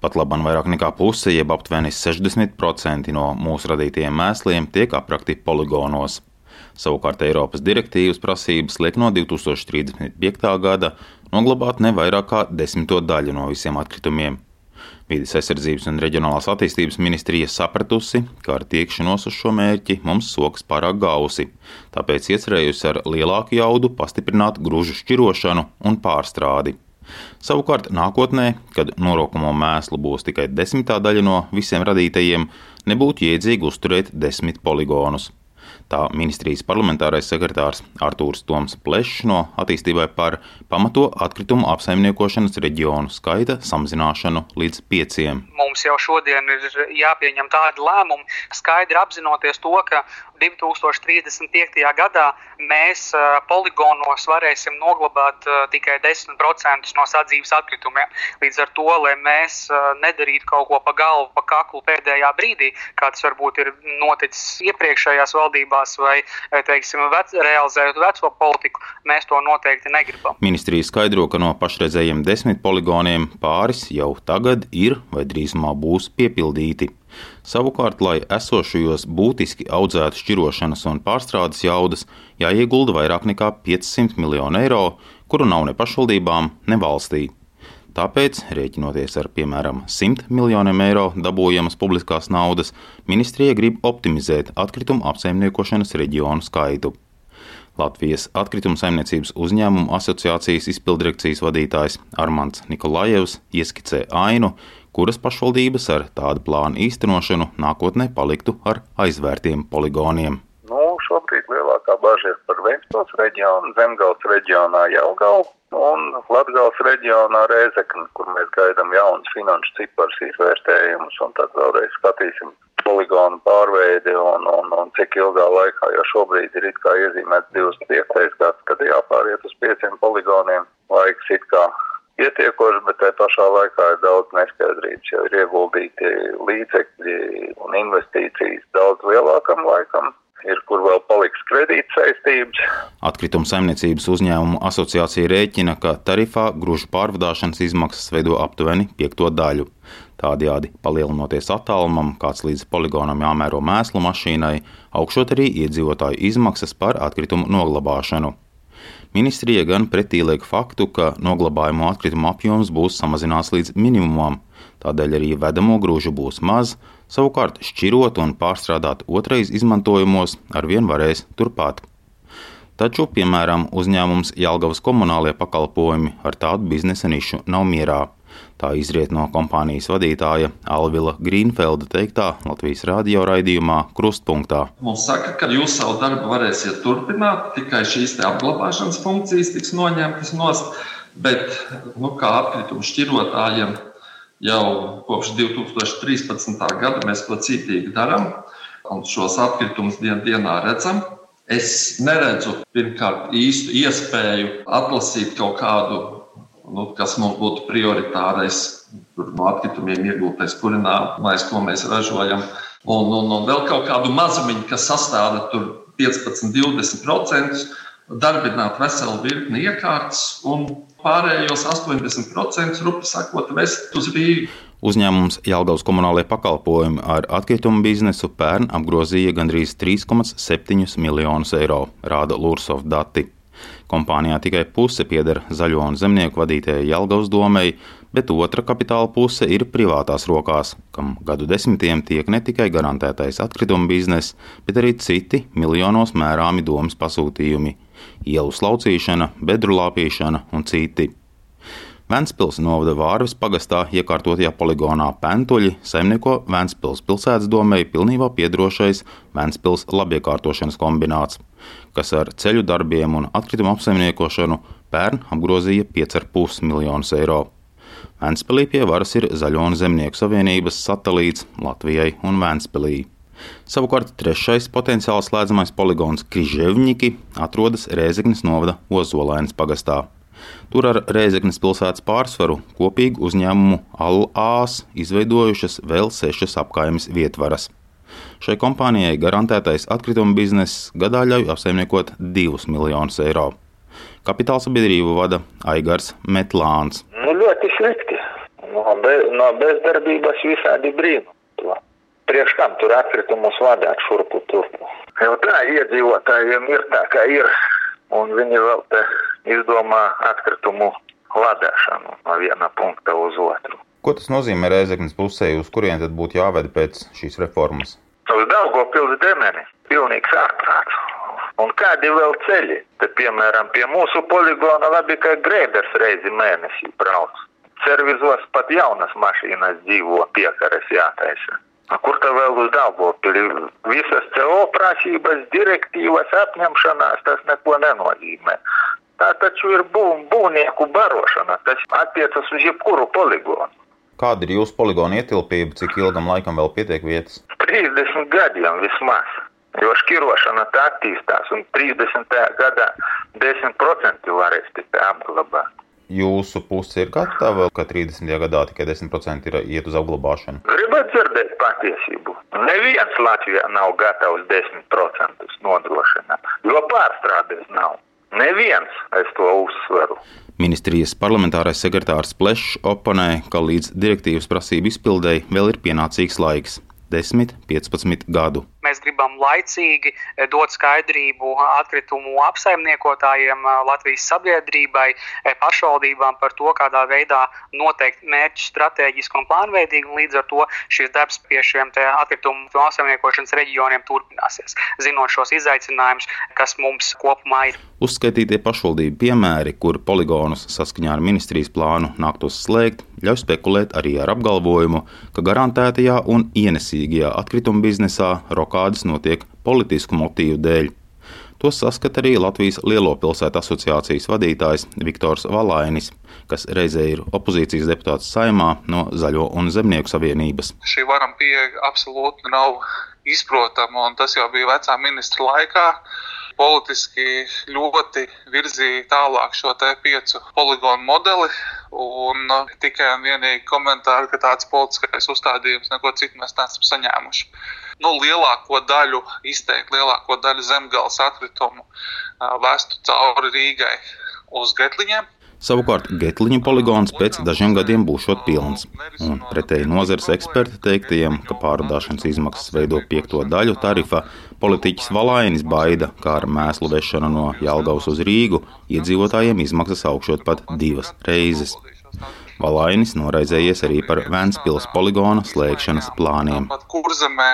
Pat labam vairāk nekā puse, jeb aptuveni 60% no mūsu radītajiem mēsliem tiek aprakti poligonos. Savukārt Eiropas direktīvas prasības liek no 2035. gada noglabāt ne vairāk kā desmito daļu no visiem atkritumiem. Vides aizsardzības un reģionālās attīstības ministrija sapratusi, ka ar tiekšanos uz šo mērķi mums soks pārāk gausi, tāpēc iecerējusi ar lielāku jaudu pastiprināt gružu šķirošanu un pārstrādi. Savukārt nākotnē, kad norokamo mēslu būs tikai desmitā daļa no visiem radītajiem, nebūtu jēdzīgi uzturēt desmit poligonus. Tā ministrijas parlamentārais sekretārs Artūrs Toms Plešs no attīstībai par pamato atkritumu apsaimniekošanas reģionu skaita samazināšanu līdz pieciem. Mums jau šodien ir jāpieņem tādi lēmumi, skaidri apzinoties to, ka 2035. gadā mēs poligonos varēsim noglabāt tikai 10% no sadzīves atkritumiem. Līdz ar to, lai mēs nedarītu kaut ko pa galvu, pa kaklu pēdējā brīdī, kā tas varbūt ir noticis iepriekšējās valdībās, vai teiksim, vec, realizējot veco politiku, mēs to noteikti negribam. Ministrija skaidro, ka no pašreizējiem desmit poligoniem pāris jau tagad ir vai drīzumā būs piepildīti. Savukārt, lai esošajos būtiski audzētu šķirošanas un pārstrādes jaudas, jāiegulda vairāk nekā 500 miljonu eiro, kuru nav ne pašvaldībām, ne valstī. Tāpēc, rēķinoties ar piemēram 100 miljoniem eiro dabūjamas publiskās naudas, ministrija grib optimizēt atkritumu apsaimniekošanas reģionu skaitu. Latvijas atkrituma saimniecības uzņēmumu asociācijas izpildirekcijas vadītājs Armāns Nikolājevs ieskicē ainu, kuras pašvaldības ar tādu plānu īstenošanu nākotnē paliktu ar aizvērtiem poligoniem. Nu, šobrīd lielākā bažas ir par Ventspils reģionu, Zemgals reģionā Jelgavu un Latgals reģionā Rēzekni, kur mēs gaidām jaunas finanšu ciparus izvērtējumus un tad vēlreiz skatīsim poligonu pārveidi un, un, un cik ilgā laikā, jo šobrīd ir it kā iezīmēts 25. gads, kad jāpāriet uz pieciem poligoniem. Laiks it kā pietiekoši, bet tajā pašā laikā ir daudz neskaidrības, jo ir ieguldīti līdzekļi un investīcijas daudz lielākam laikam. Ir, kur vēl paliks kredīt saistības. Atkrituma saimniecības uzņēmumu asociācija rēķina, ka tarifā grūžu pārvadāšanas izmaksas veido aptuveni piekto daļu. Tādējādi palielinoties attālumam, kāds līdz poligonam jāmēro mēslu mašīnai, augšot arī iedzīvotāju izmaksas par atkritumu noglabāšanu. Ministrija gan pretī liek faktu, ka noglabājamo atkritumu apjoms būs samazināts līdz minimumam, tādēļ arī vedamo grūžu būs maz, savukārt šķirot un pārstrādāt otrais izmantojumos arvien varēs turpat. Taču, piemēram, uzņēmums Jālgavas komunālie pakalpojumi ar tādu biznesa nišu nav mierā. Tā izriet no kompānijas vadītāja Alvila Grīnfelda teiktā Latvijas radio raidījumā Krustpunktā. Mums saka, ka jūs savu darbu varēsiet turpināt, tikai šīs apglabāšanas funkcijas tiks noņemtas nost, bet nu, kā atkritumu šķirotājiem jau kopš 2013. gada mēs to cītīgi darām un šos atkritumus dien dienā redzam. Es neredzu pirmkārt īstu iespēju atlasīt kaut kādu nu, kas mums būtu prioritārais, tur no atkritumiem iegūtais kurināmais, ko mēs ražojam. Un, un, un vēl kaut kādu mazumiņu, kas sastāv 15, 20%, darbināt veselu virkni iekārtas un pārējos 80% rupi sakot, vest uz Rīgu. Uzņēmums Jālgavas komunālajie pakalpojumi ar atkritumu biznesu pērn apgrozīja gandrīz 3,7 miljonus eiro, rāda Lūrsov dati. Kompānijā tikai puse pieder zaļo un zemnieku vadītajai Jelgavas domei, bet otra kapitāla puse ir privātās rokās, kam gadu desmitiem tiek ne tikai garantētais atkrituma bizness, bet arī citi miljonos mērāmi domas pasūtījumi - ielu slaucīšana, bedru lāpīšana un citi. Vēncpils novada Vārvis pagastā iekārtotajā poligonā Pentuļi saimnieko Vēncpils pilsētas domēji pilnībā piedrošais Vēncpils labiekārtošanas kombināts kas ar ceļu darbiem un atkritumu apsaimniekošanu pērn apgrozīja 5,5 miljonus eiro. Vēnspēlī pie varas ir Zaļo un Zemnieku savienības satelīts Latvijai un Vēnspēlī. Savukārt trešais potenciāli slēdzamais poligons Križevņiki atrodas Rēzeknes novada Ozolēnas pagastā. Tur ar Rēzeknes pilsētas pārsvaru kopīgu uzņēmumu ALAS izveidojušas vēl sešas apkaimes vietvaras. Šai kompānijai garantētais atkrituma bizness gadā ļauj apsaimniekot 2 miljonus eiro. Kapitāla sabiedrību vada Aigars Metlāns. Nu, ļoti slikti. no, be, no bezdarbības visādi brīnumi. Priekš kam tur atkritumus vadāt šurpu turpu? Jau tā iedzīvotājiem ir tā, kā ir, un viņi vēl te izdomā atkritumu vadāšanu no viena punkta uz otru. Ko tas nozīmē Rēzeknas pusē, uz kurien tad būtu jāved pēc šīs reformas? Uz Daugopils demeni. Pilnīgs ārprāts. Un kādi vēl ceļi? Te, piemēram, pie mūsu poligona labi, ka grēders reizi mēnesī brauc. Servizos pat jaunas mašīnas dzīvo piekares jātaisa. Kur tā vēl uz Daugopili? Visas CO prasības, direktīvas apņemšanās, tas neko nenozīmē. Tā taču ir bū, būvnieku barošana, tas attiecas uz jebkuru poligonu. Kāda ir jūsu poligona ietilpība, cik ilgam laikam vēl pietiek vietas? 30 gadiem vismaz. Jo šķirošana tā attīstās, un 30. gadā 10% varēs tikai apglabāt. Jūsu puse ir gatava, ka 30. gadā tikai 10% ir iet uz apglabāšanu. Gribat dzirdēt patiesību? Neviens Latvijā nav gatavs 10% nodrošināt, jo pārstrādes nav. Neviens, es to uzsveru. Ministrijas parlamentārais sekretārs Plešs oponē, ka līdz direktīvas prasību izpildēji vēl ir pienācīgs laiks - 10, 15 gadu. Mēs gribam laicīgi eh, dot skaidrību atkritumu apsaimniekotājiem, eh, Latvijas sabiedrībai, eh, pašvaldībām par to, kādā veidā noteikt mērķus strateģiski un plānveidīgi. Un līdz ar to šis darbs pie šiem atkritumu apsaimniekošanas reģioniem turpināsies, zinot šos izaicinājumus, kas mums kopumā ir. Uzskaitītie pašvaldību piemēri, kur poligonus saskaņā ar ministrijas plānu nāktos slēgt, ļauj spekulēt arī ar apgalvojumu, ka garantētajā un ienesīgajā atkrituma biznesā rokādas notiek politisku motīvu dēļ. To saskata arī Latvijas Lielo pilsētu asociācijas vadītājs Viktors Valainis, kas reizē ir opozīcijas deputāts saimā no Zaļo un Zemnieku savienības. Šī varam pieeja absolūti nav izprotama, un tas jau bija vecā ministra laikā politiski ļoti virzīja tālāk šo piecu poligonu modeli. Un uh, tikai un vienīgi komentāri, ka tāds politiskais uzstādījums neko citu mēs neesam saņēmuši. Nu, lielāko daļu, izteikti lielāko daļu zemgāles atkritumu uh, vestu cauri Rīgai uz Getliņiem. Savukārt Getliņa poligons pēc dažiem gadiem būšot pilns. Un pretēji nozares eksperti teiktajiem, ka pārvadāšanas izmaksas veido piekto daļu tarifa, politiķis Valainis baida, kā ar mēslu vešanu no Jālgavas uz Rīgu, iedzīvotājiem izmaksas augšot pat divas reizes. Valainis noraizējies arī par Vēncpils poligona slēgšanas plāniem. Kurzemē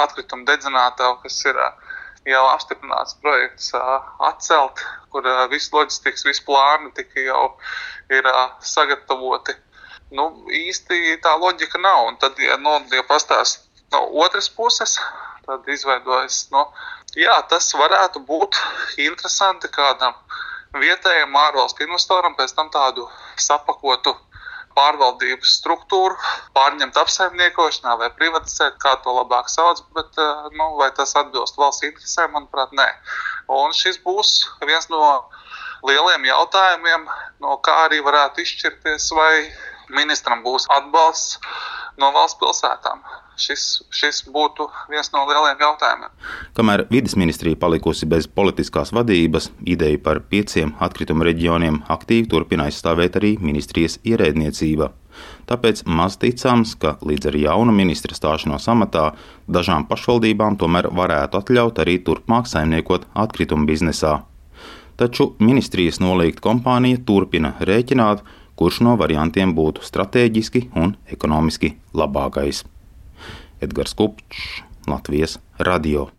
atkritumu dedzinātāju, kas ir jau apstiprināts projekts atcelt, kur viss loģistikas, viss plāni tika jau ir sagatavoti. Nu, īsti tā loģika nav. Un tad, ja, nu, ja pastāst no otras puses, tad izveidojas, nu, jā, tas varētu būt interesanti kādam vietējam ārvalstu investoram pēc tam tādu sapakotu pārvaldības struktūru, pārņemt apsaimniekošanā vai privatizēt, kā to labāk sauc, bet nu, vai tas atbilst valsts interesēm, manuprāt, nē. Un šis būs viens no lieliem jautājumiem, no kā arī varētu izšķirties, vai ministram būs atbalsts no valsts pilsētām šis, šis būtu viens no lielajiem jautājumiem. Kamēr vidas ministrija palikusi bez politiskās vadības, ideju par pieciem atkrituma reģioniem aktīvi turpina aizstāvēt arī ministrijas ierēdniecība. Tāpēc maz ticams, ka līdz ar jaunu ministra stāšanos amatā dažām pašvaldībām tomēr varētu atļaut arī turpmāk saimniekot atkrituma biznesā. Taču ministrijas nolīgta kompānija turpina rēķināt, kurš no variantiem būtu strateģiski un ekonomiski labākais. Edgars Kupčs, Latvijas radio.